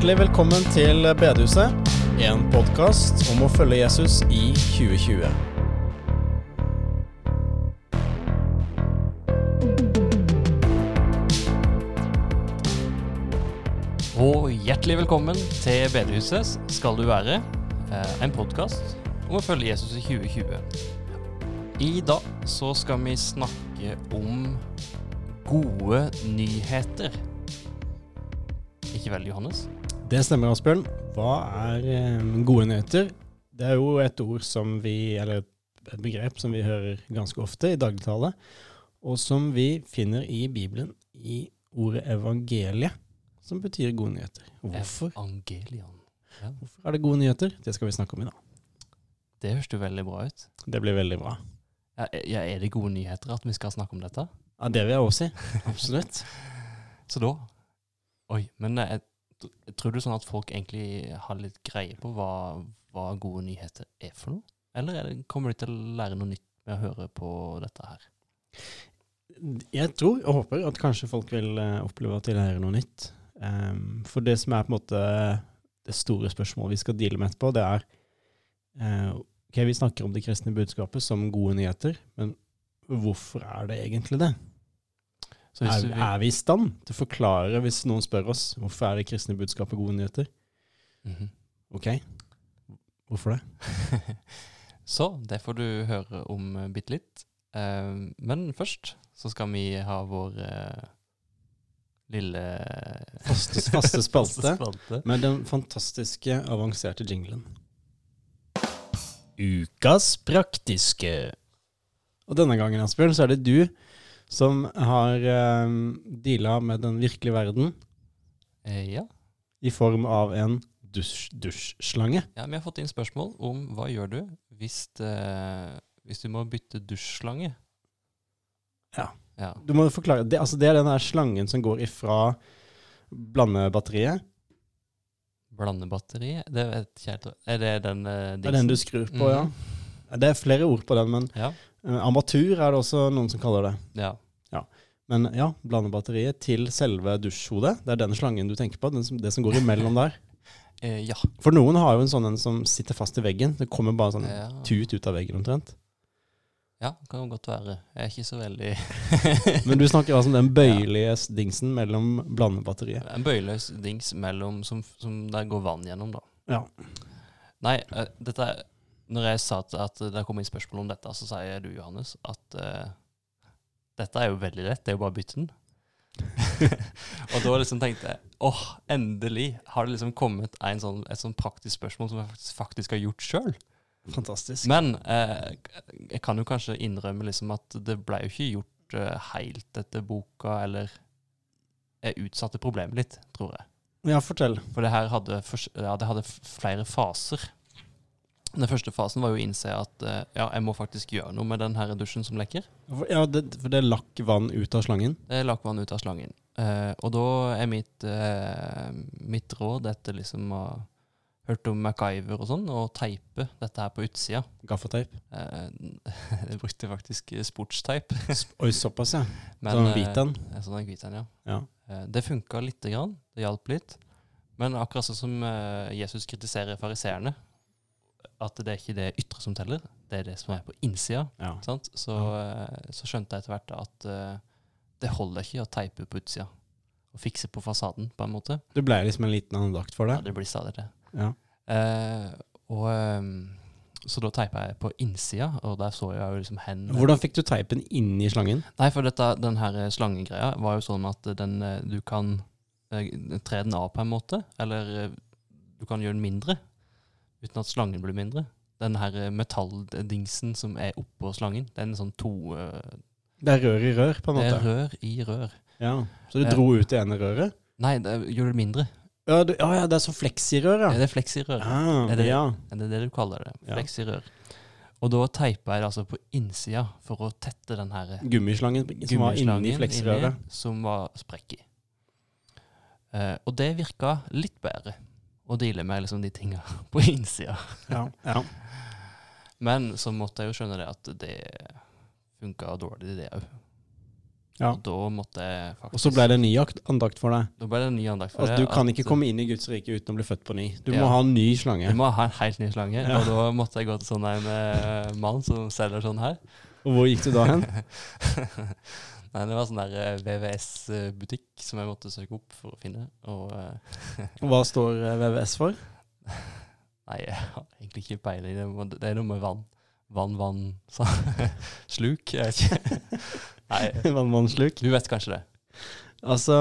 Hjertelig velkommen til Bedehuset, en podkast om å følge Jesus i 2020. Og hjertelig velkommen til Bedehuset skal du være. eh, En podkast om å følge Jesus i 2020. I dag så skal vi snakke om gode nyheter. Ikke vel, Johannes? Det stemmer, Asbjørn. Hva er eh, gode nyheter? Det er jo et ord som vi, eller et begrep som vi hører ganske ofte i dagligtale, og som vi finner i Bibelen i ordet evangeliet, som betyr gode nyheter. Hvorfor? Evangelion. Hvorfor er det gode nyheter? Det skal vi snakke om i dag. Det høres jo veldig bra ut. Det blir veldig bra. Ja, ja, er det gode nyheter at vi skal snakke om dette? Ja, det vil jeg også si. Absolutt. Så da Oi, men jeg, jeg tror du sånn at folk egentlig har litt greie på hva, hva gode nyheter er for noe? Eller er det, kommer de til å lære noe nytt med å høre på dette her? Jeg tror og håper at kanskje folk vil eh, oppleve at de lærer noe nytt. Um, for det som er på en måte det store spørsmålet vi skal deale med etterpå, det er uh, Ok, vi snakker om det kristne budskapet som gode nyheter, men hvorfor er det egentlig det? Så hvis Er, du er vi i stand til å forklare hvis noen spør oss hvorfor er det kristne budskapet gode nyheter? Mhm. Ok, hvorfor det? Så det får du høre om uh, bitte litt. Uh, men først så skal vi ha vår uh, lille Faste, faste spalte spalte. med den fantastiske, avanserte jinglen. Ukas praktiske. Og denne gangen, Asbjørn, så er det du som har um, deala med den virkelige verden Eh, ja. i form av en dusj, dusjslange. ja, vi har fått inn spørsmål om hva gjør du hvis, eh, hvis du må bytte dusjslange? Ja. ja. Du må forklare, det, altså det er den der slangen som går ifra blandebatteriet. Blandebatteri? Det vet ikke helt. Er det den uh, Det er den du skrur på, ja. Det er flere ord på den, men Ja. Eh, armatur er det også noen som kaller det. ja. Men ja, blandebatteriet til selve dusjhodet. Det er den slangen du tenker på, den som, det som går imellom der. Eh, ja. For noen har jo en sånn en som sitter fast i veggen. Det kommer bare sånn ja. tut ut av veggen omtrent. Ja, kan jo godt være. Jeg er ikke så veldig Men du snakker altså om den bøyelige dingsen mellom blandebatteriet. En bøyløs dings mellom som, som der går vann gjennom, da. Ja. Nei, eh, dette er- Når jeg sa at, det kom inn spørsmål om dette, så sier du, Johannes, at uh, dette er jo veldig lett. Det er jo bare å bytte den. og da liksom tenkte jeg åh, endelig har det liksom kommet en sånn, et sånn praktisk spørsmål som jeg faktisk, faktisk har gjort sjøl. Fantastisk. Men eh, jeg kan jo kanskje innrømme liksom at det ble jo ikke gjort eh, helt etter boka, eller jeg utsatte problemet litt, tror jeg. Ja, fortell. For det her hadde, for, ja, det hadde flere faser. Den første fasen var jo å innse at eh, ja, jeg må faktisk gjøre noe med den her dusjen som lekker. Ja, det, for det lakk vann ut av slangen. Det lakk vann ut av slangen. Eh, og da er mitt, eh, mitt råd etter liksom å ha hørt om MacGyver og sånn, å teipe dette her på utsida. Gaffateip. Eh, jeg brukte faktisk sportsteip. Oi, såpass, ja. men, Sånn eh, hvit en. Sånn en hvit en, ja. Ja. Eh, Det funka lite grann. Det hjalp litt. Men akkurat sånn som eh, Jesus kritiserer fariseerne, at det er ikke det ytre som teller, det er det som er på innsida, ja. sant? Så, eh, så skjønte jeg etter hvert at eh, det holder ikke å teipe på utsida. Og fikse på fasaden, på en måte. Det ble liksom en liten andakt for Ja, det. det blir stadig det. Ja. Eh, og ehm, Så da teipa jeg på innsida, og der så jeg jo liksom hen Hvordan fikk du teipen inn i slangen? Nei, for dette, den her slangegreia var jo sånn at den, eh, du kan eh, tre den av på en måte, eller eh, du kan gjøre den mindre, uten at slangen blir mindre. Den her eh, metalldingsen som er oppå slangen, det er en sånn to... eh, Det er rør i rør, på en måte? Det er rør i rør. Ja. Så du dro ut det ene røret? Nei, det gjør det mindre. Ja, du, ja, ja, det er så fleksirør, ja. Det er fleksirør. Ah, Er det- ja. Er det det du kaller det? Fleksirør. Og da teipa jeg det altså på innsida for å tette den her Gummislangen som var inni fleksirøret. inni, som var sprekk i. Eh, og det virka litt bedre å deale med liksom de tinga på innsida. Ja. ja. Men så måtte jeg jo skjønne det at det funka dårlig, det òg. Ja. Og da måtte jeg faktisk Og så ble det en ny andakt for deg. Da ble det en ny andakt for Altså, det. du kan ikke komme inn i Guds rike uten å bli født på ny. Du Ja. må ha en ny slange. Du må ha en helt ny slange. Ja. Og da måtte jeg gå til sånn en eh, mann som selger sånn her. Og hvor gikk du da hen? Nei, det var sånn der eh, VVS-butikk som jeg måtte søke opp for å finne. Og eh, Hva står eh, VVS for? nei, jeg har egentlig ikke peiling. Det, er noe med vann. Vann, vann så, Sluk? Jeg vet ikke. Nei, Vannvannsluk. du vet kanskje det. Altså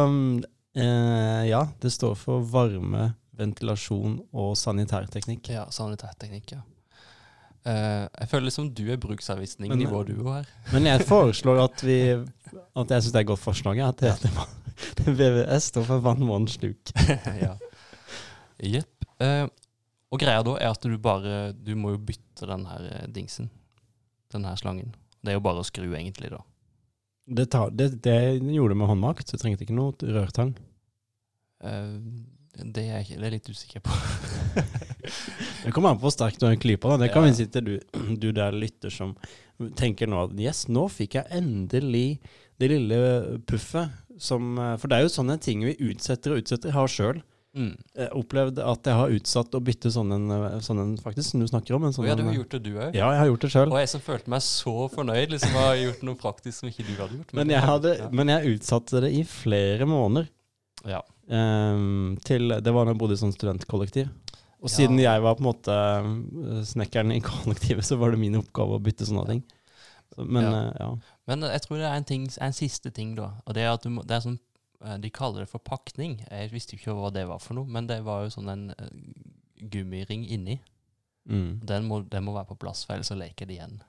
eh, Ja, det står for varme, ventilasjon og sanitærteknikk. Ja, sanitærteknikk, ja. Eh, jeg føler liksom du er bruksanvisning-nivå, du òg her. Men jeg foreslår at vi At jeg syns det er et godt forslag. At det heter VVS står for vannvannsluk. ja. Jepp. Uh, og greia da er at du bare Du må jo bytte den her eh, dingsen. Den her slangen. Det er jo bare å skru, egentlig, da. Det, tar, det, det gjorde du med håndmakt, så du trengte ikke noe rørtang. Uh, det er det er jeg litt usikker på. Det kommer an på hvor sterk du har klypa. da. Det kan Ja. vi si til du, du der lytter som tenker nå at yes, nå fikk jeg endelig det lille puffet som eh, For det er jo sånne ting vi utsetter og utsetter. Jeg har sjøl Mm. opplevd at jeg har utsatt å bytte sånn en, eh, sånn en faktisk, som du snakker om. En sånn ja, du har eh, gjort det, du òg. Ja, jeg har gjort det sjøl. Og jeg som følte meg så fornøyd, liksom har gjort noe praktisk som ikke du hadde gjort. Men jeg, hadde, men jeg utsatte det i flere måneder. ja. Um, til, det var da jeg bodde i sånn studentkollektiv. Og Ja. siden jeg var på en måte eh, snekkeren i kollektivet, så var det min oppgave å bytte sånne ting. Men Ja. eh, ja. Men eh, jeg tror det er en, ting, en siste ting, da. Og det er at du det er sånn De kaller det for pakning. Jeg visste jo ikke hva det var for noe, men det var jo sånn en gummiring inni. Mm, Den må, den må være på plass, for ellers så leker det igjen.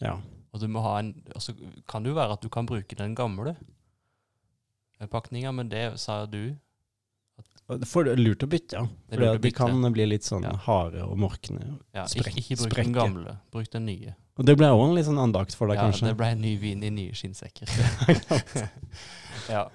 ja. Og du må ha en Og så kan det jo være at du kan bruke den gamle pakninga, men det sa du. Og Det er lurt å bytte, ja. For det, de kan bli litt sånn Ja. harde og morkne. Ja, ikke, ikke bruk sprekke. den gamle, bruk den nye. Og det ble òg en litt sånn andakt for deg, Ja, kanskje. det ble en ny vin i nye skinnsekker. ja.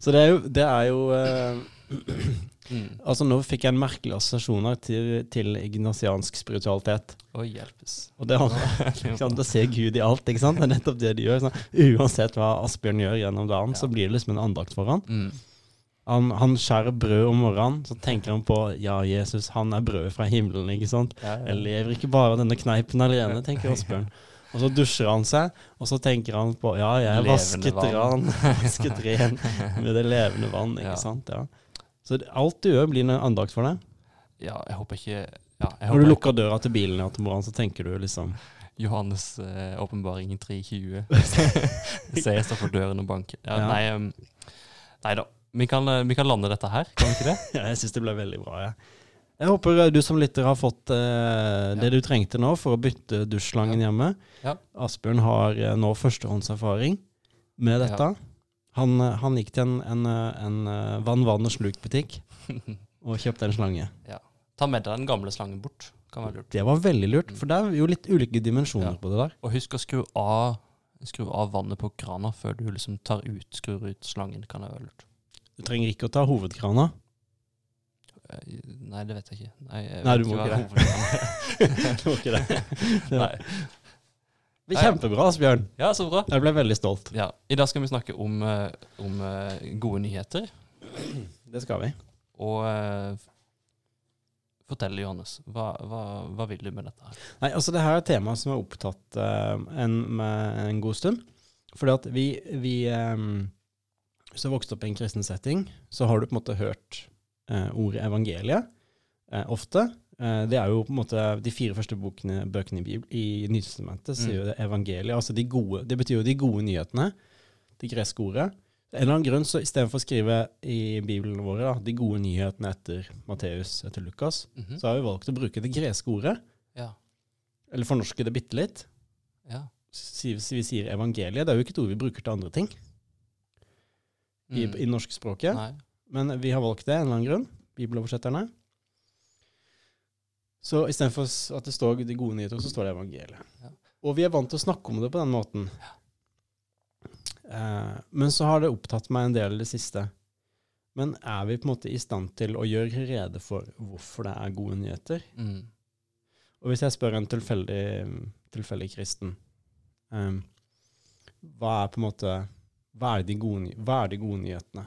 Så det er jo, det er jo uh, Mm. Altså, nå fikk jeg en merkelig assosiasjoner til, til ignasiansk spiritualitet. Å hjelpes. Og det sant, å se Gud i alt, ikke sant? Det er nettopp det de gjør. Sånn. Uansett hva Asbjørn gjør gjennom dagen, Ja. så blir det liksom en andakt for han. Mm. Han. Han skjærer brød om morgenen, så tenker han på ja, Jesus, han er brødet fra himmelen, ikke sant? Ja, ja. Jeg lever ikke bare denne kneipen alene, tenker Asbjørn. Og så dusjer han seg, og så tenker han på ja, jeg er vasket ran, vasket ren med det levende vann, ikke Ja. sant? Ja. Så alt du gjør, blir en andakt for deg. Ja, jeg håper ikke ja, jeg Når du lukker døra til bilen ja, til morgenen, så tenker du liksom Johannes eh, åpenbaring 3.20. Se, jeg står for døren og banker. Ja. Nei, um, da. Vi kan, eh, vi kan lande dette her, kan vi ikke det? Ja, jeg syns det ble veldig bra. Ja. jeg håper eh, du som lytter har fått eh, det du trengte nå for å bytte dusjslangen hjemme. Ja. Asbjørn har eh, nå førstehåndserfaring med dette. Han, han gikk til en, en, en eh, vann, vann og kjøpte en slange. Ta med deg den gamle slangen bort. Kan være lurt. Det var veldig lurt, for det er jo litt ulike dimensjoner Ja. på det der. Og husk å skru av, skru av vannet på krana før du liksom tar ut, skrur ut slangen. Kan være lurt. Du trenger ikke å ta hovedkrana. Nei, det vet jeg ikke. Nei, jeg Nei, du må ikke det. er. Du må ikke det. Det Nei. var Kjempebra, Asbjørn. Ja, så bra. Jeg ble veldig stolt. Ja, I dag skal vi snakke om, eh, om eh, gode nyheter. Det skal vi. Og eh, fortell, Johannes. Hva, hva, hva vil du med dette her? Nei, altså det her er et tema som har opptatt uh, en, med en god stund. Fordi at vi, vi eh, Hvis du har vokst opp i en kristen setting, så har du på en måte hørt eh, ordet evangeliet eh, ofte. Eh, det er jo på en måte de fire første bokene, bøkene i, Bibel, i Nytestamentet sier Mm. jo det evangeliet. Altså de gode, det betyr jo de gode nyhetene. Det greske ordet. En eller annen grunn, så istedenfor å skrive i Bibelen våre da, de gode nyhetene etter Matteus, etter Lukas, Mhm. så har vi valgt å bruke det greske ordet. Ja. Eller fornorske det bitte litt. ja. Si- Vi sier evangeliet. Det er jo ikke et ord vi bruker til andre ting i, Mm. i norskspråket. Nei. Men vi har valgt det av en eller annen grunn, bibeloversetterne. Så istedenfor at det står de gode nyheter, så står det evangeliet. Ja. Og vi er vant til å snakke om det på den måten. Eh, men så har det opptatt meg en del i det siste. Men er vi på en måte i stand til å gjøre rede for hvorfor det er gode nyheter? Mm. Og hvis jeg spør en tilfeldig, tilfeldig kristen, ehm, hva er på en måte hva er de gode, hva er de gode nyhetene?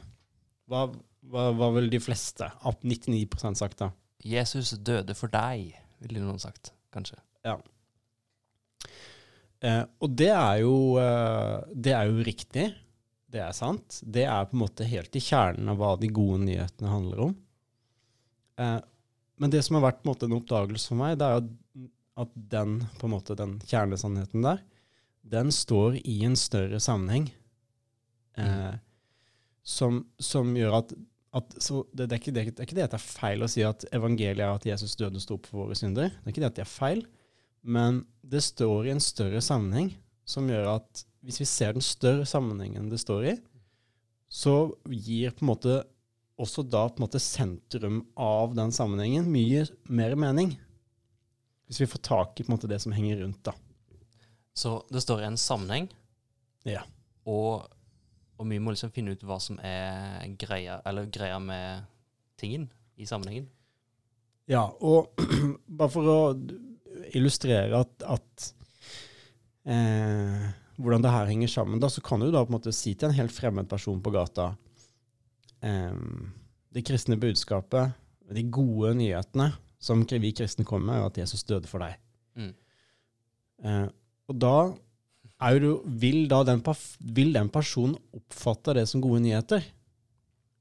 Hva, hva, hva vil de fleste, 99% sagt da? Jesus døde for deg, ville noen sagt, kanskje. Eh, og det er, jo, eh, det er jo riktig. Det er sant. Det er på en måte helt i kjernen av hva de gode nyhetene handler om. Eh, men det som har vært på en, måte, en oppdagelse for meg, det er at, at den, måte, den kjernesannheten der, den står i en større sammenheng. Eh, som, som gjør at, at så det, det, er ikke, det, er ikke det at det er feil å si at evangeliet er at Jesus døde og sto opp for våre synder. Det er ikke det at det er feil. Men det står i en større sammenheng som gjør at hvis vi ser den større sammenhengen det står i, så gir på en måte også da på en måte sentrum av den sammenhengen mye mer mening. Hvis vi får tak i på en måte det som henger rundt, da. Så det står i en sammenheng, Ja. og, og vi må liksom finne ut hva som er greia, eller greia med tingen i sammenhengen. Ja, og bare for å illustrere at, at eh, hvordan det her henger sammen, da, så kan du da på en måte si til en helt fremmed person på gata eh, Det kristne budskapet, de gode nyhetene som vi kristne kommer med, er at Jesus døde for deg. Mm. Eh, og da er jo, vil, da den, vil den personen oppfatte det som gode nyheter?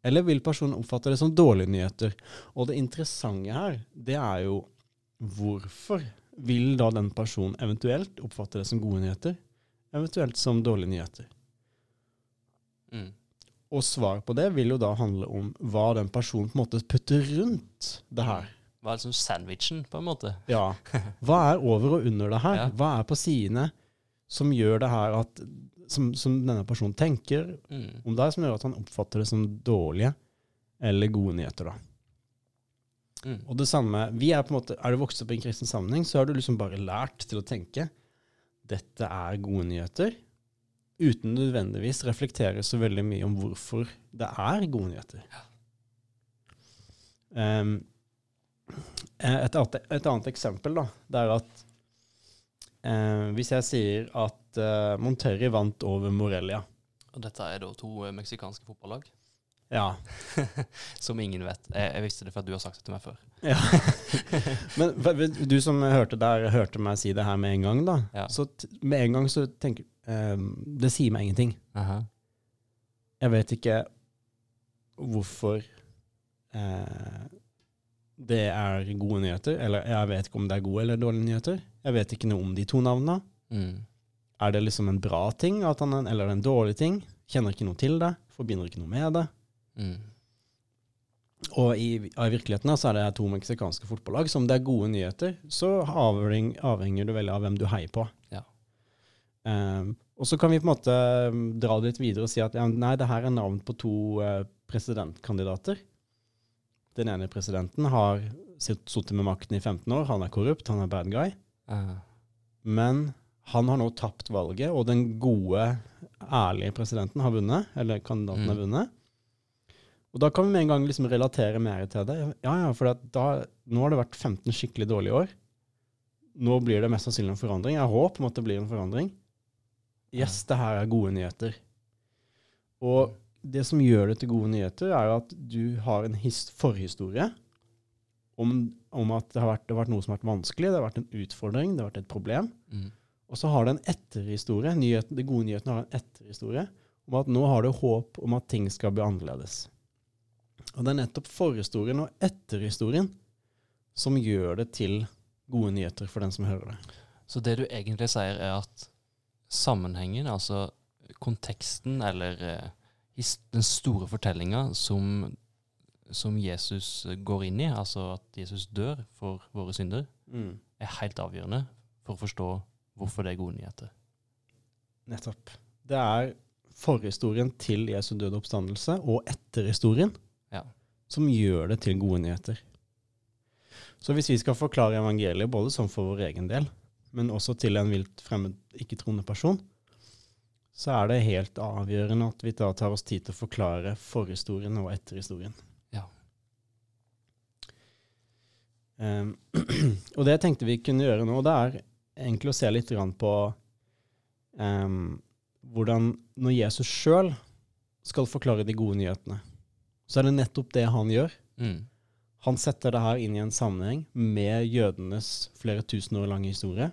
Eller vil personen oppfatte det som dårlige nyheter? Og det interessante her, det er jo hvorfor vil da den personen eventuelt oppfatte det som gode nyheter, eventuelt som dårlige nyheter? Mm. Og svaret på det vil jo da handle om hva den personen på en måte putter rundt det her. Hva er liksom sandwichen, på en måte? Ja. Hva er over og under det her? Hva er på sidene som gjør det her at som, som denne personen tenker Mm. om det, som gjør at han oppfatter det som dårlige eller gode nyheter, da. Mm. Og det samme, vi Er på en måte, er du vokst opp i en kristen sammenheng, så har du liksom bare lært til å tenke dette er gode nyheter, uten nødvendigvis reflektere så veldig mye om hvorfor det er gode nyheter. Um, et, et annet eksempel da, det er at eh, hvis jeg sier at eh, Monterrey vant over Morelia Og dette er da to eh, meksikanske fotballag, Ja, som ingen vet. Jeg, jeg visste det for at du har sagt det til meg før. Ja. Men hva- du som hørte der, hørte meg si det her med en gang, da. Ja. Så t med en gang så tenker eh, Det sier meg ingenting. Aha. Jeg vet ikke hvorfor eh, det er gode nyheter. Eller jeg vet ikke om det er gode eller dårlige nyheter. Jeg vet ikke noe om de to navnene. Mm. Er det liksom en bra ting, han, eller er det en dårlig ting? Kjenner ikke noe til det. Forbinder ikke noe med det. Mm. Og i, i virkeligheten så er det to meksikanske fotballag. Så om det er gode nyheter, så avheng, avhenger du veldig av hvem du heier på. Ja. Um, og så kan vi på en måte um, dra det litt videre og si at ja, nei, det her er navn på to uh, presidentkandidater. Den ene presidenten har sitt- sittet med makten i 15 år. Han er korrupt, han er bad guy. Uh. Men han har nå tapt valget, og den gode, ærlige presidenten har vunnet. Eller kandidaten Mm. har vunnet. Og da kan vi med en gang liksom relatere mer til det. Ja, ja, for at da, nå har det vært 15 skikkelig dårlige år. Nå blir det mest sannsynlig en forandring. Jeg håper håp om at det blir en forandring. Yes, det her er gode nyheter. Og det som gjør det til gode nyheter, er jo at du har en his forhistorie om, om at det har, vært, det har vært noe som har vært vanskelig, det har vært en utfordring, det har vært et problem. Mm. Og så har det en etterhistorie. Nyheten, de gode nyhetene har en etterhistorie om at nå har du håp om at ting skal bli annerledes. Og det er nettopp forhistorien og etterhistorien som gjør det til gode nyheter for den som hører det. Så det du egentlig sier, er at sammenhengen, altså konteksten, eller eh, his den store fortellinga som, som Jesus går inn i, altså at Jesus dør for våre synder, er helt avgjørende for å forstå hvorfor det er gode nyheter. Nettopp. Det er forhistorien til Jesu døde oppstandelse og etterhistorien Ja. som gjør det til gode nyheter. Så hvis vi skal forklare evangeliet både sånn for vår egen del, men også til en vilt fremmed, ikke-troende person, så er det helt avgjørende at vi da tar oss tid til å forklare forhistorien og etterhistorien. Ja. Um, og det jeg tenkte vi kunne gjøre nå, det er egentlig å se litt på um, hvordan når Jesus sjøl skal forklare de gode nyhetene, så er det nettopp det han gjør. Mm. Han setter det her inn i en sammenheng med jødenes flere tusen år lange historie.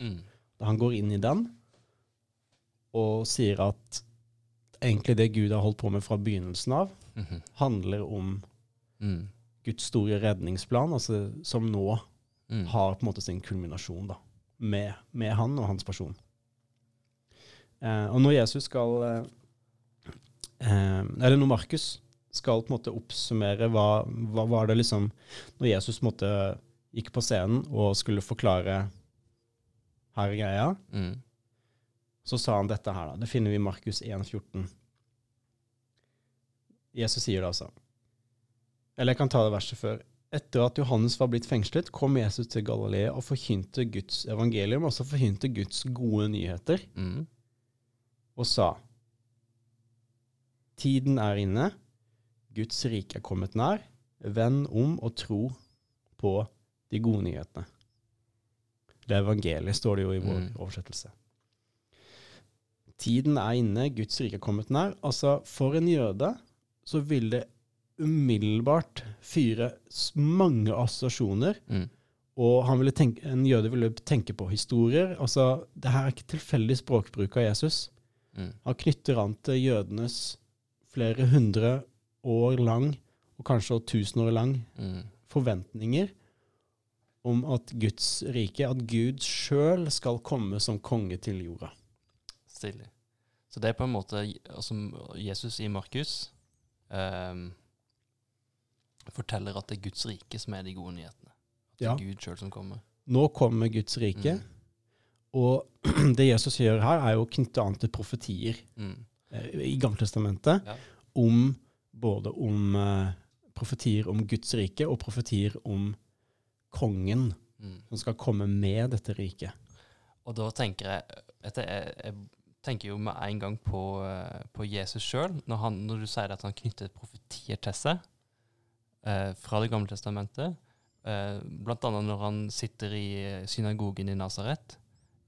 Mm. Da han går inn i den og sier at egentlig det Gud har holdt på med fra begynnelsen av, Mhm. handler om Mm. Guds store redningsplan, altså, som nå Mm. har på en måte sin kulminasjon da, med, med han og hans person. Eh, og når Jesus skal eh, eh, Eller når Markus skal på en måte oppsummere hva, hva var det liksom Når Jesus på en måte gikk på scenen og skulle forklare her er greia, Mm. Så sa han dette her, da. Det finner vi i Markus 1,14. Jesus sier det altså. Eller jeg kan ta det verset før. Etter at Johannes var blitt fengslet, kom Jesus til Galilea og forkynte Guds evangelium, altså forkynte Guds gode nyheter, Mm. og sa Tiden er inne, Guds rike er kommet nær, vend om og tro på de gode nyhetene. Det evangeliet, står det jo i vår Mm. oversettelse. Tiden er inne, Guds rike er kommet nær. Altså, for en jøde så vil det umiddelbart fyre mange assosiasjoner, Mm. og han ville tenke, en jøde ville tenke på historier. Altså, det her er ikke tilfeldig språkbruk av Jesus. Mm. Han knytter an til jødenes flere hundre år lang, og kanskje tusen år lang, Mm. forventninger om at Guds rike, at Gud sjøl skal komme som konge til jorda. Stilig. Så det er på en måte som Jesus i Markus um, forteller at det er Guds rike som er de gode nyhetene. At det Ja. er Gud sjøl som kommer. Nå kommer Guds rike, Mm. og det Jesus gjør her, er jo å knytte an til profetier Mm. eh, i Gammeltestamentet, Ja. om både om uh, profetier om Guds rike og profetier om kongen Mm. som skal komme med dette riket. Og da tenker jeg jeg, jeg tenker jo med en gang på, eh, på Jesus sjøl, når, når du sier at han knytter profetier til seg eh, fra Det gamle testamentet. Eh, annet når han sitter i synagogen i Nasaret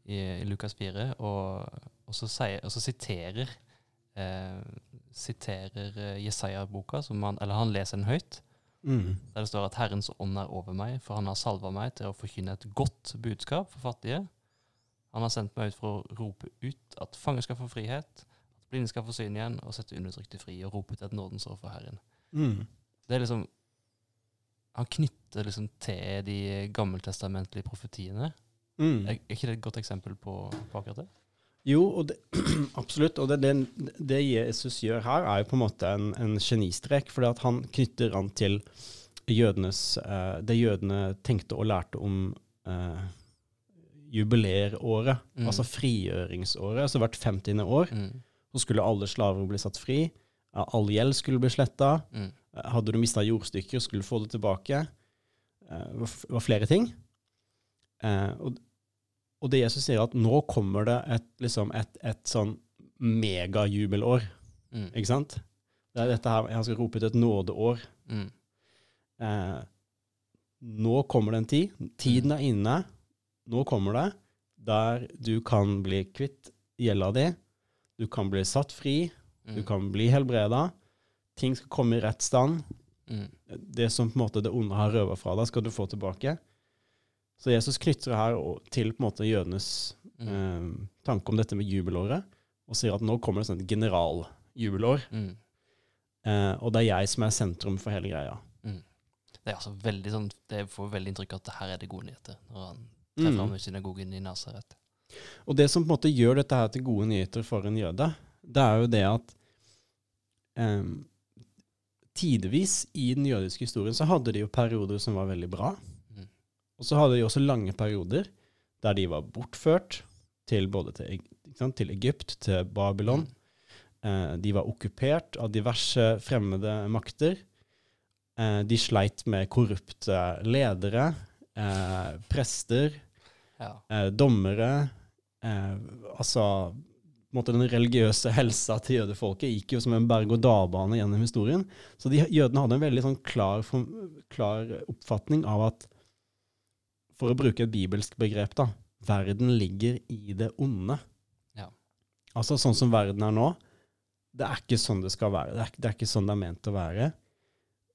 i, i Lukas 4, og, og, så, sier, og så siterer eh, siterer eh, Jesaja-boka, eller han leser den høyt, Mm. der det står at 'Herrens ånd er over meg, for han har salva meg til å forkynne et godt budskap for fattige'. Han har sendt meg ut for å rope ut at fanger skal få frihet, at blinde skal få syn igjen, og sette undertrykte fri, og rope ut et nådens år for Herren. Mm. Det er liksom Han knytter liksom til de gammeltestamentlige profetiene. Mm. Er, er ikke det et godt eksempel på, på akkurat det? Jo, og det, absolutt. Og det, det, det Jesus gjør her, er jo på en måte en, en genistrek, at han knytter an til jødenes, eh, det jødene tenkte og lærte om eh, jubileeråret, Mm. altså frigjøringsåret. Altså hvert 50. år Mm. så skulle alle slaver bli satt fri. All gjeld skulle bli sletta. Mm. Hadde du mista jordstykker, skulle du få det tilbake. Eh, Det var flere ting. Eh, og, og det Jesus sier, at nå kommer det et, liksom et, et sånn megajubelår. Mm. Ikke sant? Det er dette her, Jeg skal rope ut et nådeår. Mm. Eh, nå kommer det en tid. Tiden er inne. Nå kommer det. Der du kan bli kvitt gjelda di. Du kan bli satt fri. Du Mm. kan bli helbreda. Ting skal komme i rett stand. Mm. Det som på en måte det onde har røva fra deg, skal du få tilbake. Så Jesus knytter her til på en måte jødenes Mm. eh, tanke om dette med jubelåret, og sier at nå kommer det sånn et generaljubelår, Mm. eh, og det er jeg som er sentrum for hele greia. Det er altså veldig sånn Det får veldig inntrykk av at her er det gode nyheter, når han Mm. fram i synagogen i Nasaret. Og det som på en måte gjør dette her til gode nyheter for en jøde, det er jo det at um, tidvis i den jødiske historien så hadde de jo perioder som var veldig bra. Mm. Og så hadde de også lange perioder der de var bortført til både til, sant, til Egypt, til Babylon. Eh, de var okkupert av diverse fremmede makter. Eh, de sleit med korrupte ledere, eh, prester, Ja. eh, dommere. Eh, altså måte Den religiøse helsa til jødefolket gikk jo som en berg-og-dal-bane gjennom historien. Så de, jødene hadde en veldig sånn klar, klar oppfatning av at For å bruke et bibelsk begrep, da. Verden ligger i det onde. Ja. Altså sånn som verden er nå, det er ikke sånn det skal være. Det er, det er ikke sånn det er ment å være.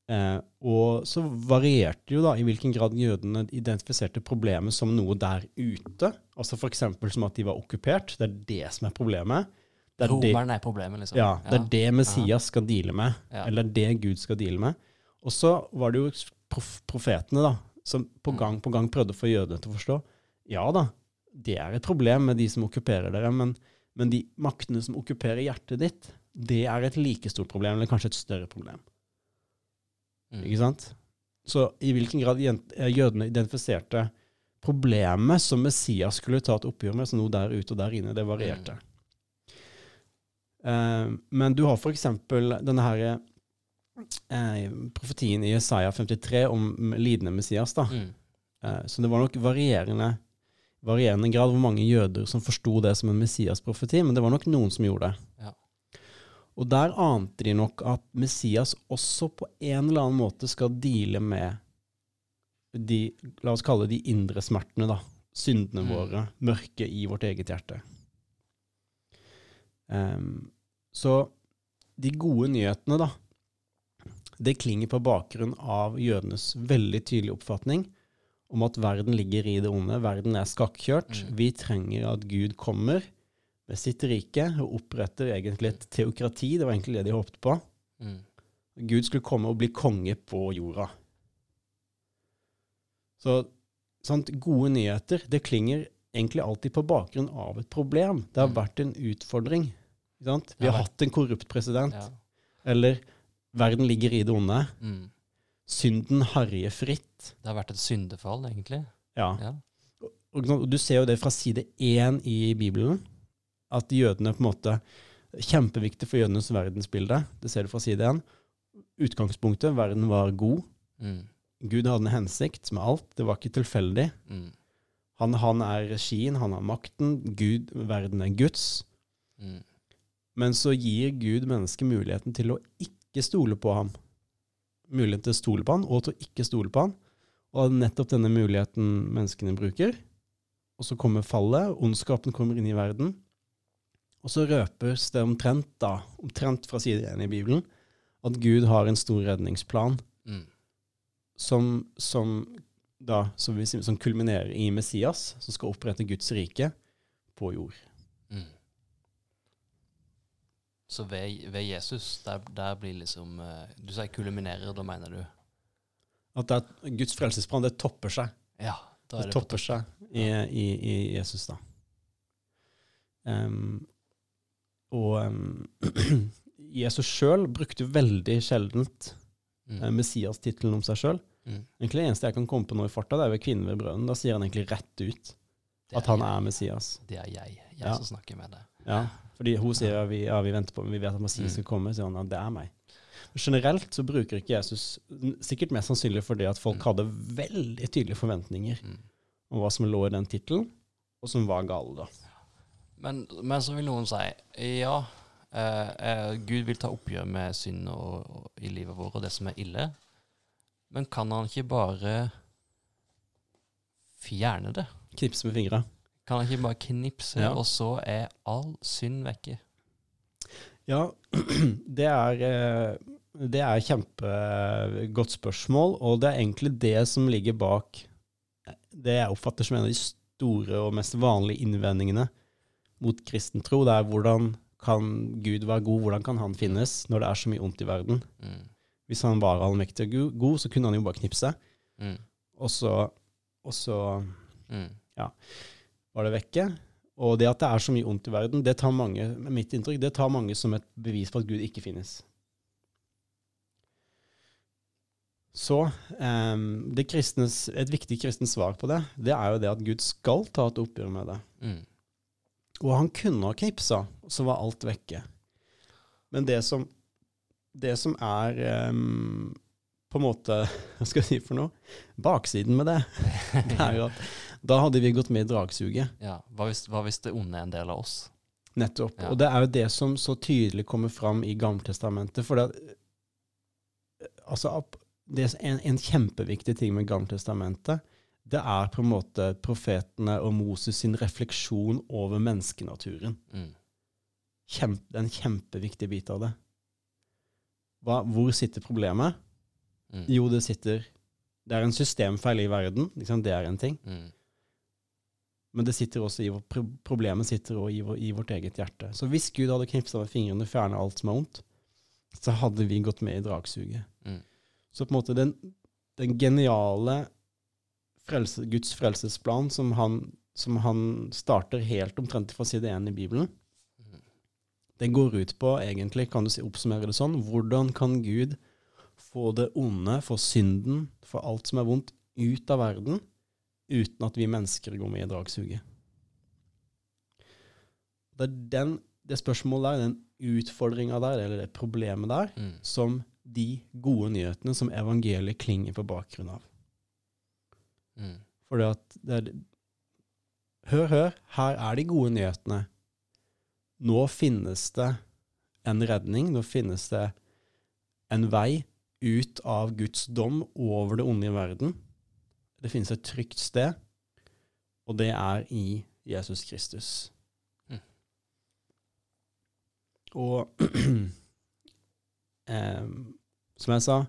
Eh, og så varierte jo da i hvilken grad jødene identifiserte problemet som noe der ute. Altså f.eks. som at de var okkupert. Det er det som er problemet. Det er det, er problemet, liksom. ja, det er det Messias skal deale med. Ja. Eller det Gud skal deale med. Og så var det jo prof profetene da, som på Mm. gang på gang prøvde å få jødene til å forstå. Ja da, det er et problem med de som okkuperer dere, men, men de maktene som okkuperer hjertet ditt, det er et like stort problem, eller kanskje et større problem. Mm. Ikke sant? Så i hvilken grad eh, jødene identifiserte problemet som Messias skulle ta et oppgjør med, så noe der ute og der inne, det varierte. Eh, men du har eksempel denne her eh, profetien i Jesaja 53 om lidende Messias, da. Mm. Eh, så det var nok varierende, varierende grad hvor mange jøder som forsto det som en Messias-profeti, men det var nok noen som gjorde det. Ja. Og der ante de nok at Messias også på en eller annen måte skal deale med de, la oss kalle de indre smertene, da. Syndene Mm. våre, mørket i vårt eget hjerte. Um, så de gode nyhetene, da, det klinger på bakgrunn av jødenes veldig tydelige oppfatning om at verden ligger i det onde, verden er skakkjørt. Mm. Vi trenger at Gud kommer med sitt rike og oppretter egentlig et teokrati, det var egentlig det de håpte på. Mm. Gud skulle komme og bli konge på jorda. Så sant, gode nyheter, det klinger egentlig alltid på bakgrunn av et problem. Det har Mm. vært en utfordring. Sant? Vi har hatt en korrupt president, Ja. eller verden ligger i det onde. Mm. Synden harjer fritt. Det har vært et syndefall, egentlig. Ja. Ja. Og, og du ser jo det fra side én i Bibelen, at jødene på en måte Kjempeviktig for jødenes verdensbilde. Det ser du fra side én. Utgangspunktet, verden var god. Mm. Gud hadde en hensikt med alt. Det var ikke tilfeldig. Mm. Han, han er regien, han har makten. Gud, verden er Guds. Mm. Men så gir Gud mennesket muligheten til å ikke stole på ham. Muligheten til å stole på ham, og til å ikke stole på ham. Og nettopp denne muligheten menneskene bruker. Og så kommer fallet, ondskapen kommer inn i verden. Og så røpes det omtrent, da, omtrent fra side én i Bibelen, at Gud har en stor redningsplan Mm. som, som, da, som, vi som kulminerer i Messias, som skal opprette Guds rike på jord. Mm. Så ved, ved Jesus, der, der blir liksom eh, Du sier kulminerer, da mener du? At er, Guds frelsesplan det topper seg. Ja. Da Det er det Det topper seg i, i, i Jesus, da. Em, og um, Jesus sjøl brukte veldig sjeldent Mm. eh, Messias-tittelen om seg sjøl. Mm. Egentlig Det eneste jeg kan komme på nå i farta, det er ved kvinnen ved brønnen. Da sier han egentlig rett ut at han jeg. er Messias. Det er jeg. Jeg Ja. som snakker med deg. Ja, fordi hun sier ja, vi, ja, vi venter på, men vi vet at Messias Mm. skal komme. sier han ja, det er meg. Generelt så bruker ikke Jesus Sikkert mest sannsynlig fordi at folk Mm. hadde veldig tydelige forventninger Mm. om hva som lå i den tittelen, og som var gale, da. Men, men så vil noen si ja, eh, eh, Gud vil ta oppgjør med synd og, og, i livet vårt og det som er ille. Men kan han ikke bare fjerne det? Knipse med fingra. Kan han ikke bare knipse, Ja. og så er all synd vekke? Ja, det er, eh, det er kjempegodt spørsmål, og det er egentlig det som ligger bak det jeg oppfatter som en av de store og mest vanlige innvendingene mot kristen tro. Det er hvordan kan Gud være god, hvordan kan han finnes når det er så mye ondt i verden? Mm. Hvis han var allmektig og god, så kunne han jo bare knipse, Mm. og så, og så Mm. var det vekke. Og det at det er så mye ondt i verden, det tar mange, med mitt inntrykk, det tar mange som et bevis på at Gud ikke finnes. Så um, det kristnes, et viktig kristent svar på det, det er jo det at Gud skal ta et oppgjør med det. Mm. Og han kunne ha knipsa, så var alt vekke. Men det som, det som er um, på en måte Hva skal jeg si for noe? Baksiden med det, det er jo at da hadde vi gått med i dragsuget. Ja. Hva hvis, hva hvis det onde er en del av oss? Nettopp. Ja. Og det er jo det som så tydelig kommer fram i Gammeltestamentet. For det, altså, det er en, en kjempeviktig ting med Gammeltestamentet, det er på en måte profetene og Moses sin refleksjon over menneskenaturen. Mm. kjempe, det er en kjempeviktig bit av det. Hva, hvor sitter problemet? Mm. Jo, det sitter Det er en systemfeil i verden. Liksom, det er en ting. Mm. Men det sitter også i, problemet sitter også i, i vårt eget hjerte. Så hvis Gud hadde knipsa med fingrene og fjerna alt som er vondt, så hadde vi gått med i dragsuget. Mm. Så på en måte den, den geniale frelse, Guds frelsesplan som han, som han starter helt omtrent fra side 1 i Bibelen, den går ut på, egentlig, kan du si, oppsummere det sånn, hvordan kan Gud få det onde, få synden, få alt som er vondt, ut av verden, uten at vi mennesker går med i dragsuget. Det er den, det spørsmålet der, den utfordringa der, eller det problemet der, Mm. som de gode nyhetene som evangeliet klinger på bakgrunn av. Mm. For det er, Hør, hør, her er de gode nyhetene. Nå finnes det en redning, nå finnes det en vei ut av Guds dom over det onde i verden. Det finnes et trygt sted, og det er i Jesus Kristus. Mm. Og eh, som jeg sa,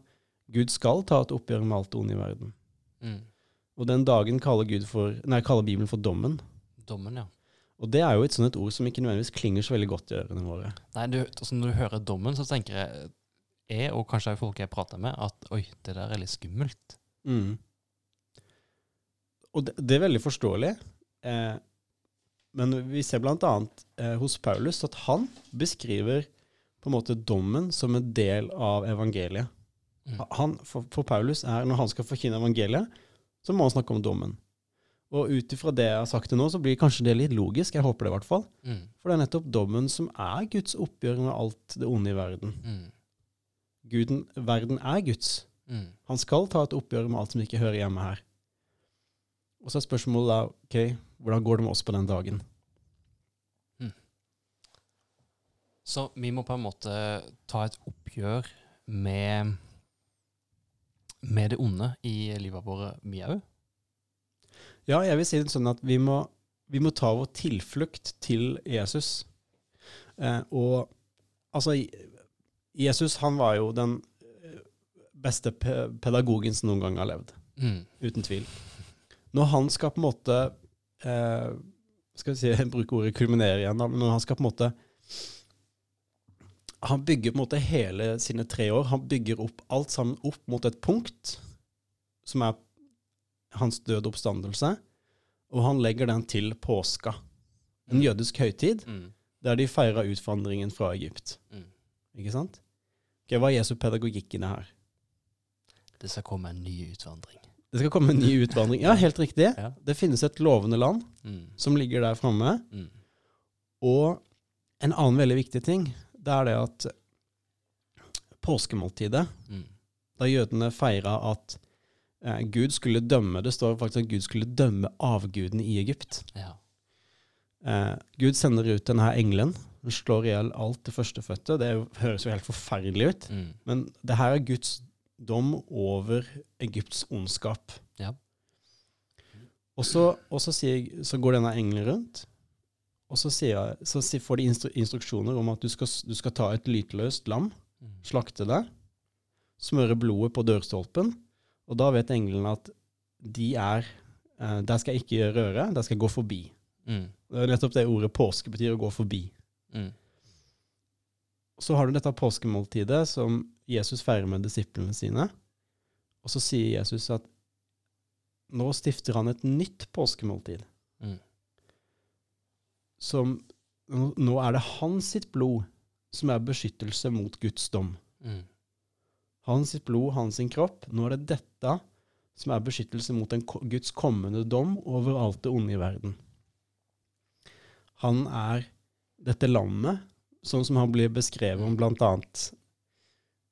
Gud skal ta et oppgjør med alt det onde i verden. Mm. Og den dagen kaller, Gud for, nei, kaller Bibelen for dommen. Dommen, ja. Og det er jo et sånt et ord som ikke nødvendigvis klinger så veldig godt i ørene våre. Nei, du, altså når du hører dommen, så tenker jeg, jeg og kanskje også folk jeg prater med, at oi, det der er litt skummelt. Mm. Og det, det er veldig forståelig. Eh, men vi ser annet eh, hos Paulus at han beskriver på en måte dommen som en del av evangeliet. Mm. Han, for, for Paulus er, når han skal forkynne evangeliet, så må han snakke om dommen. Og ut ifra det jeg har sagt til nå, så blir kanskje det litt logisk. Jeg håper det i hvert fall. Mm. For det er nettopp dommen som er Guds oppgjør med alt det onde i verden. Mm. Guden, verden er Guds. Mm. Han skal ta et oppgjør med alt som ikke hører hjemme her. Og så er spørsmålet da, ok, hvordan går det med oss på den dagen? Så vi må på en måte ta et oppgjør med, med det onde i livet vårt, vi òg. Ja, jeg vil si det sånn at vi må, vi må ta vår tilflukt til Jesus. Eh, og altså, Jesus han var jo den eh, beste pe pedagogen som noen gang har levd. Mm. Uten tvil. Når han skal på en måte eh, Skal vi si, bruke ordet kulminere igjen, da, men når han skal på en måte Han bygger på en måte hele sine tre år Han bygger opp alt sammen opp mot et punkt som er hans døde oppstandelse, og han legger den til påska. En jødisk høytid Mm. der de feira utvandringen fra Egypt. Mm. Ikke sant? Ok, hva er Jesu pedagogikk i det her? Det skal komme en ny utvandring. Det skal komme en ny utvandring. Ja, helt riktig. Ja. Det finnes et lovende land Mm. som ligger der framme. Mm. Og en annen veldig viktig ting, det er det at påskemåltidet, Mm. da jødene feira at eh, Gud skulle dømme Det står faktisk at Gud skulle dømme avgudene i Egypt. Ja. Eh, Gud sender ut denne engelen. Hun slår i hjel alt det førstefødte. Det høres jo helt forferdelig ut. Mm. Men det her er Guds dom over Egypts ondskap. Ja. Og så, og så, sier, så går denne engelen rundt, og så, jeg- så får de instru instruksjoner om at du skal, du skal ta et lytløst lam, Mm. slakte det, smøre blodet på dørstolpen, og da vet englene at de er eh, Der skal jeg ikke røre, der skal jeg gå forbi. Mm. Det er nettopp det ordet påske betyr, å gå forbi. Mm. Så har du dette påskemåltidet som Jesus feirer med disiplene sine. Og så sier Jesus at nå stifter han et nytt påskemåltid. Som nå er det hans sitt blod som er beskyttelse mot Guds dom. Mm. Hans sitt blod, hans sin kropp. Nå er det dette som er beskyttelse mot en, Guds kommende dom over alt det onde i verden. Han er dette lammet, sånn som han blir beskrevet om annet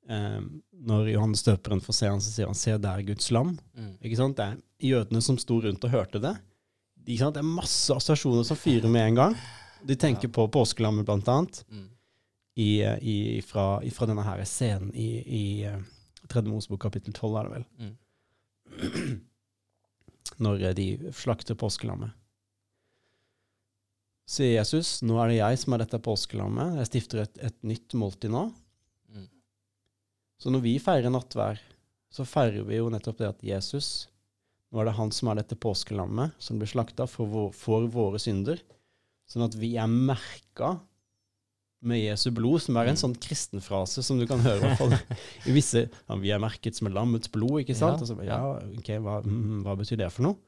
eh, når Johannes døperen får se han, så sier han 'se der Guds lam'. Mm. Ikke sant? Det er jødene som sto rundt og hørte det. Det er masse assosiasjoner som fyrer med en gang. De tenker på påskelammet, blant annet Mm. i, i, fra, fra denne her scenen i, i eh, Tredje Mosebok kapittel 12, er det vel, Mm. når eh, de slakter påskelammet. sier Jesus, nå er det jeg som er dette påskelammet. Jeg stifter et, et nytt måltid nå. Mm. Så når vi feirer nattvær, så feirer vi jo nettopp det at Jesus Nå er det han som er dette påskelammet som blir slakta for, vår, for våre synder. Sånn at vi er merka med Jesu blod, som er en sånn kristenfrase som du kan høre i hvert fall i visse ja, Vi er merket som lammets blod, ikke sant? Ja, så, ja. ja, ok, hva, mm, hva betyr det for noe?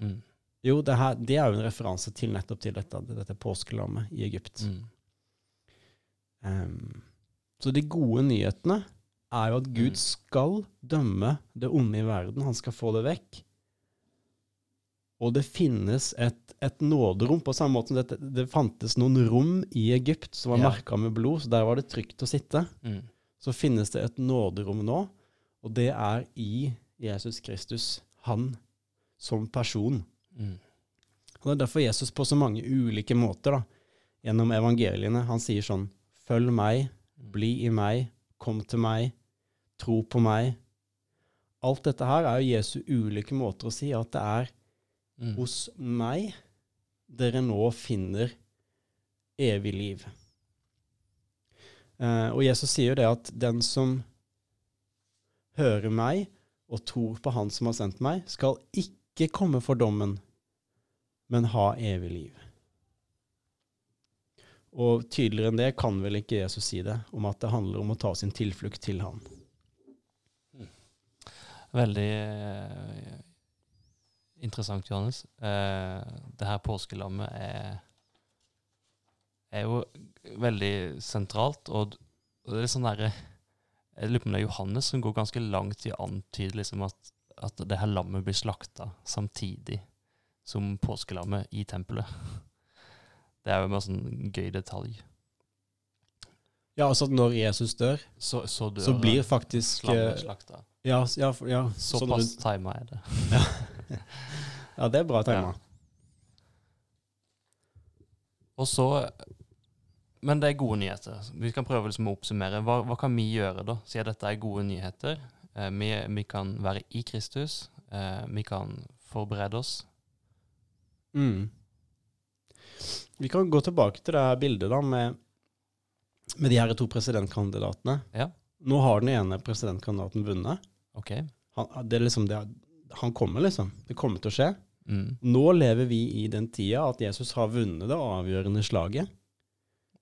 Mm. Jo, det, her, det er jo en referanse til nettopp til dette, dette påskelammet i Egypt. Mm. Um, så de gode nyhetene er jo at Gud Mm. skal dømme det onde i verden. Han skal få det vekk. Og det finnes et, et nåderom, på samme måte som det, det fantes noen rom i Egypt som var Ja. merka med blod, så der var det trygt å sitte. Mm. Så finnes det et nåderom nå, og det er i Jesus Kristus, han som person. Mm. Og Det er derfor Jesus på så mange ulike måter, da, gjennom evangeliene, han sier sånn Følg meg, bli i meg, kom til meg, tro på meg. Alt dette her er jo Jesu ulike måter å si at det er Mm. hos meg dere nå finner evig liv. Eh, og Jesus sier jo det at den som hører meg og tror på Han som har sendt meg, skal ikke komme for dommen, men ha evig liv. Og tydeligere enn det kan vel ikke Jesus si det, om at det handler om å ta sin tilflukt til Han. Veldig eh, interessant, Johannes. Eh, det her påskelammet er, er jo veldig sentralt, og, og det er sånn derre Jeg lurer på om det er Johannes som går ganske langt i å antyde liksom at, at det her lammet blir slakta samtidig som påskelammet i tempelet. Det er jo bare sånn gøy detalj. Ja, altså at når Jesus dør, Så, så dør så blir faktisk lammet eh, slakta. Ja, ja, ja Såpass sånn tima er det. ja, det er bra tema. Og så Men det er gode nyheter. Vi kan prøve liksom å oppsummere. Hva, hva kan vi gjøre, da? Siden dette er gode nyheter. Eh, vi, vi kan være i Kristus. Eh, vi kan forberede oss. Mm. Vi kan gå tilbake til det her bildet da med, med de her to presidentkandidatene. Ja. Nå har den ene presidentkandidaten vunnet. OK? Han, det er liksom det, han kommer, liksom. Det kommer til å skje. Mm. Nå lever vi i den tida at Jesus har vunnet det avgjørende slaget.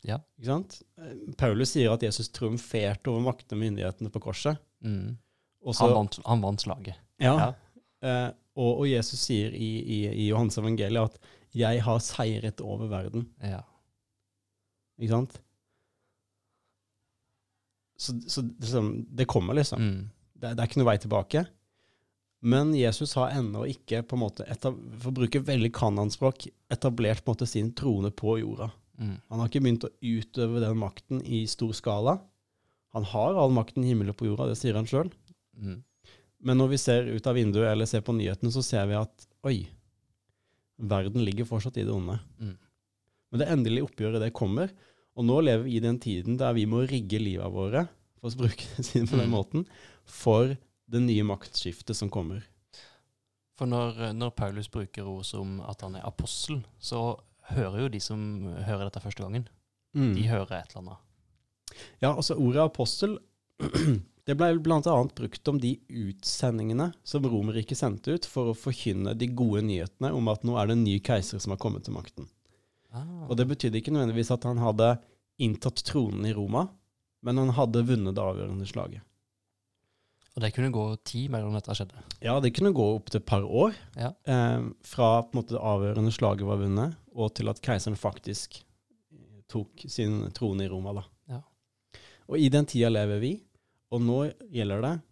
Ja. Ikke sant? Eh, Paulus sier at Jesus triumferte over makten og myndighetene på korset. Mm. Også, Han, vant, han vant slaget. Ja. Ja. Eh, og, og Jesus sier i, i, i Johans evangeliet at 'jeg har seiret over verden'. Ja. Ikke sant? Så, så det, det kommer, liksom. Mm. Det, det er ikke noe vei tilbake. Men Jesus har ennå ikke, på en måte, for å bruke veldig kananspråk, etablert måte sin trone på jorda. Mm. Han har ikke begynt å utøve den makten i stor skala. Han har all makten i himmelen og på jorda, det sier han sjøl. Mm. Men når vi ser ut av vinduet eller ser på nyhetene, så ser vi at oi, verden ligger fortsatt i det onde. Mm. Men det endelige oppgjøret, det kommer. Og nå lever vi i den tiden der vi må rigge livet våre, for å bruke det på den Mm. måten, for det nye maktskiftet som kommer. For når, når Paulus bruker ord som at han er apostel, så hører jo de som hører dette første gangen, Mm. de hører et eller annet. Ja, altså ordet apostel, det ble annet brukt om de utsendingene som Romerriket sendte ut for å forkynne de gode nyhetene om at nå er det en ny keiser som har kommet til makten. Ah. Og det betydde ikke nødvendigvis at han hadde inntatt tronen i Roma, men han hadde vunnet det avgjørende slaget. Og det kunne gå tid mellom dette skjedde. Ja, det kunne gå opp til et par år Ja. eh, fra på en måte det avgjørende slaget var vunnet, og til at keiseren faktisk tok sin trone i Roma. da. Ja. Og i den tida lever vi, og nå gjelder det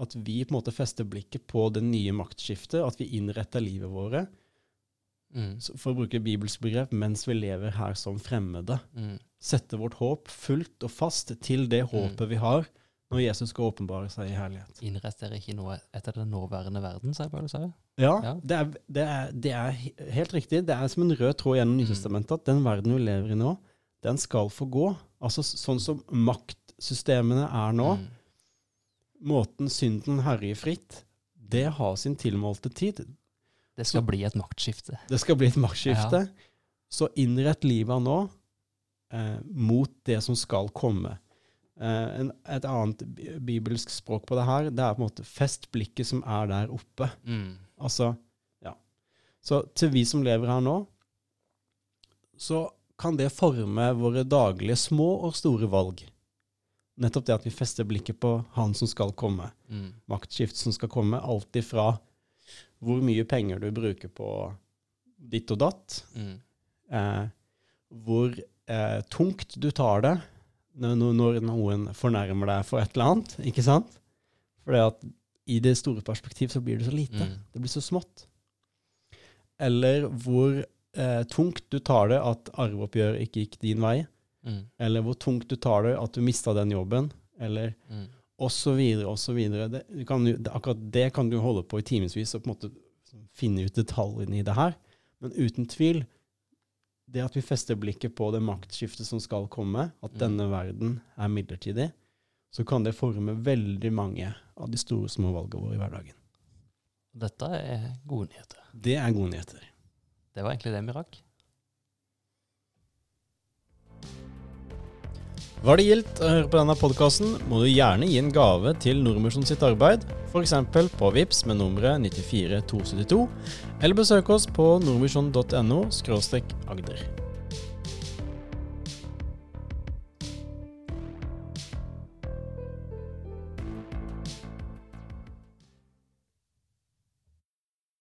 at vi på en måte fester blikket på det nye maktskiftet, at vi innretter livet våre, Mm. for å bruke bibelsk begrep, mens vi lever her som fremmede. Mm. Sette vårt håp fullt og fast til det Mm. håpet vi har når Jesus skal åpenbare seg i herlighet. Innrett dere ikke noe etter den nåværende verden, sier Paulus her. Ja, Ja. Det, er, det, er, det er helt riktig. Det er som en rød tråd gjennom Mm. Nytestamentet at den verden vi lever i nå, den skal få gå. Altså sånn som maktsystemene er nå, Mm. måten synden herjer fritt, det har sin tilmålte tid. Det skal bli et maktskifte. Det skal bli et maktskifte. Så innrett livet nå eh, mot det som skal komme. Eh, en, et annet bibelsk språk på det her, det er på en måte fest blikket som er der oppe. Mm. Altså, ja. Så til vi som lever her nå, så kan det forme våre daglige små og store valg. Nettopp det at vi fester blikket på han som skal komme. Mm. Maktskift som skal komme. Alt ifra hvor mye penger du bruker på ditt og datt, Mm. eh, hvor eh, tungt du tar det når, når noen fornærmer deg for et eller annet, ikke sant? For at i det store perspektiv så blir det så lite. Mm. Det blir så smått. Eller hvor eh, tungt du tar det at arveoppgjøret ikke gikk din vei. Mm. Eller hvor tungt du tar det at du mista den jobben. Eller Mm. og så videre, og så videre. Det, du kan, jo- det, akkurat det kan du holde på i timevis og på en måte finne ut detaljene i det her. Men uten tvil, det at vi fester blikket på det maktskiftet som skal komme, at Mm. denne verden er midlertidig, så kan det forme veldig mange av de store, små valgene våre i hverdagen. Dette er gode nyheter. Det er gode nyheter. Det var egentlig det vi rakk. Var det gildt å høre på denne podkasten, må du gjerne gi en gave til Nordmisjon sitt arbeid, f.eks. på VIPS med nummeret 94272, eller besøk oss på nordvisjon.no agder.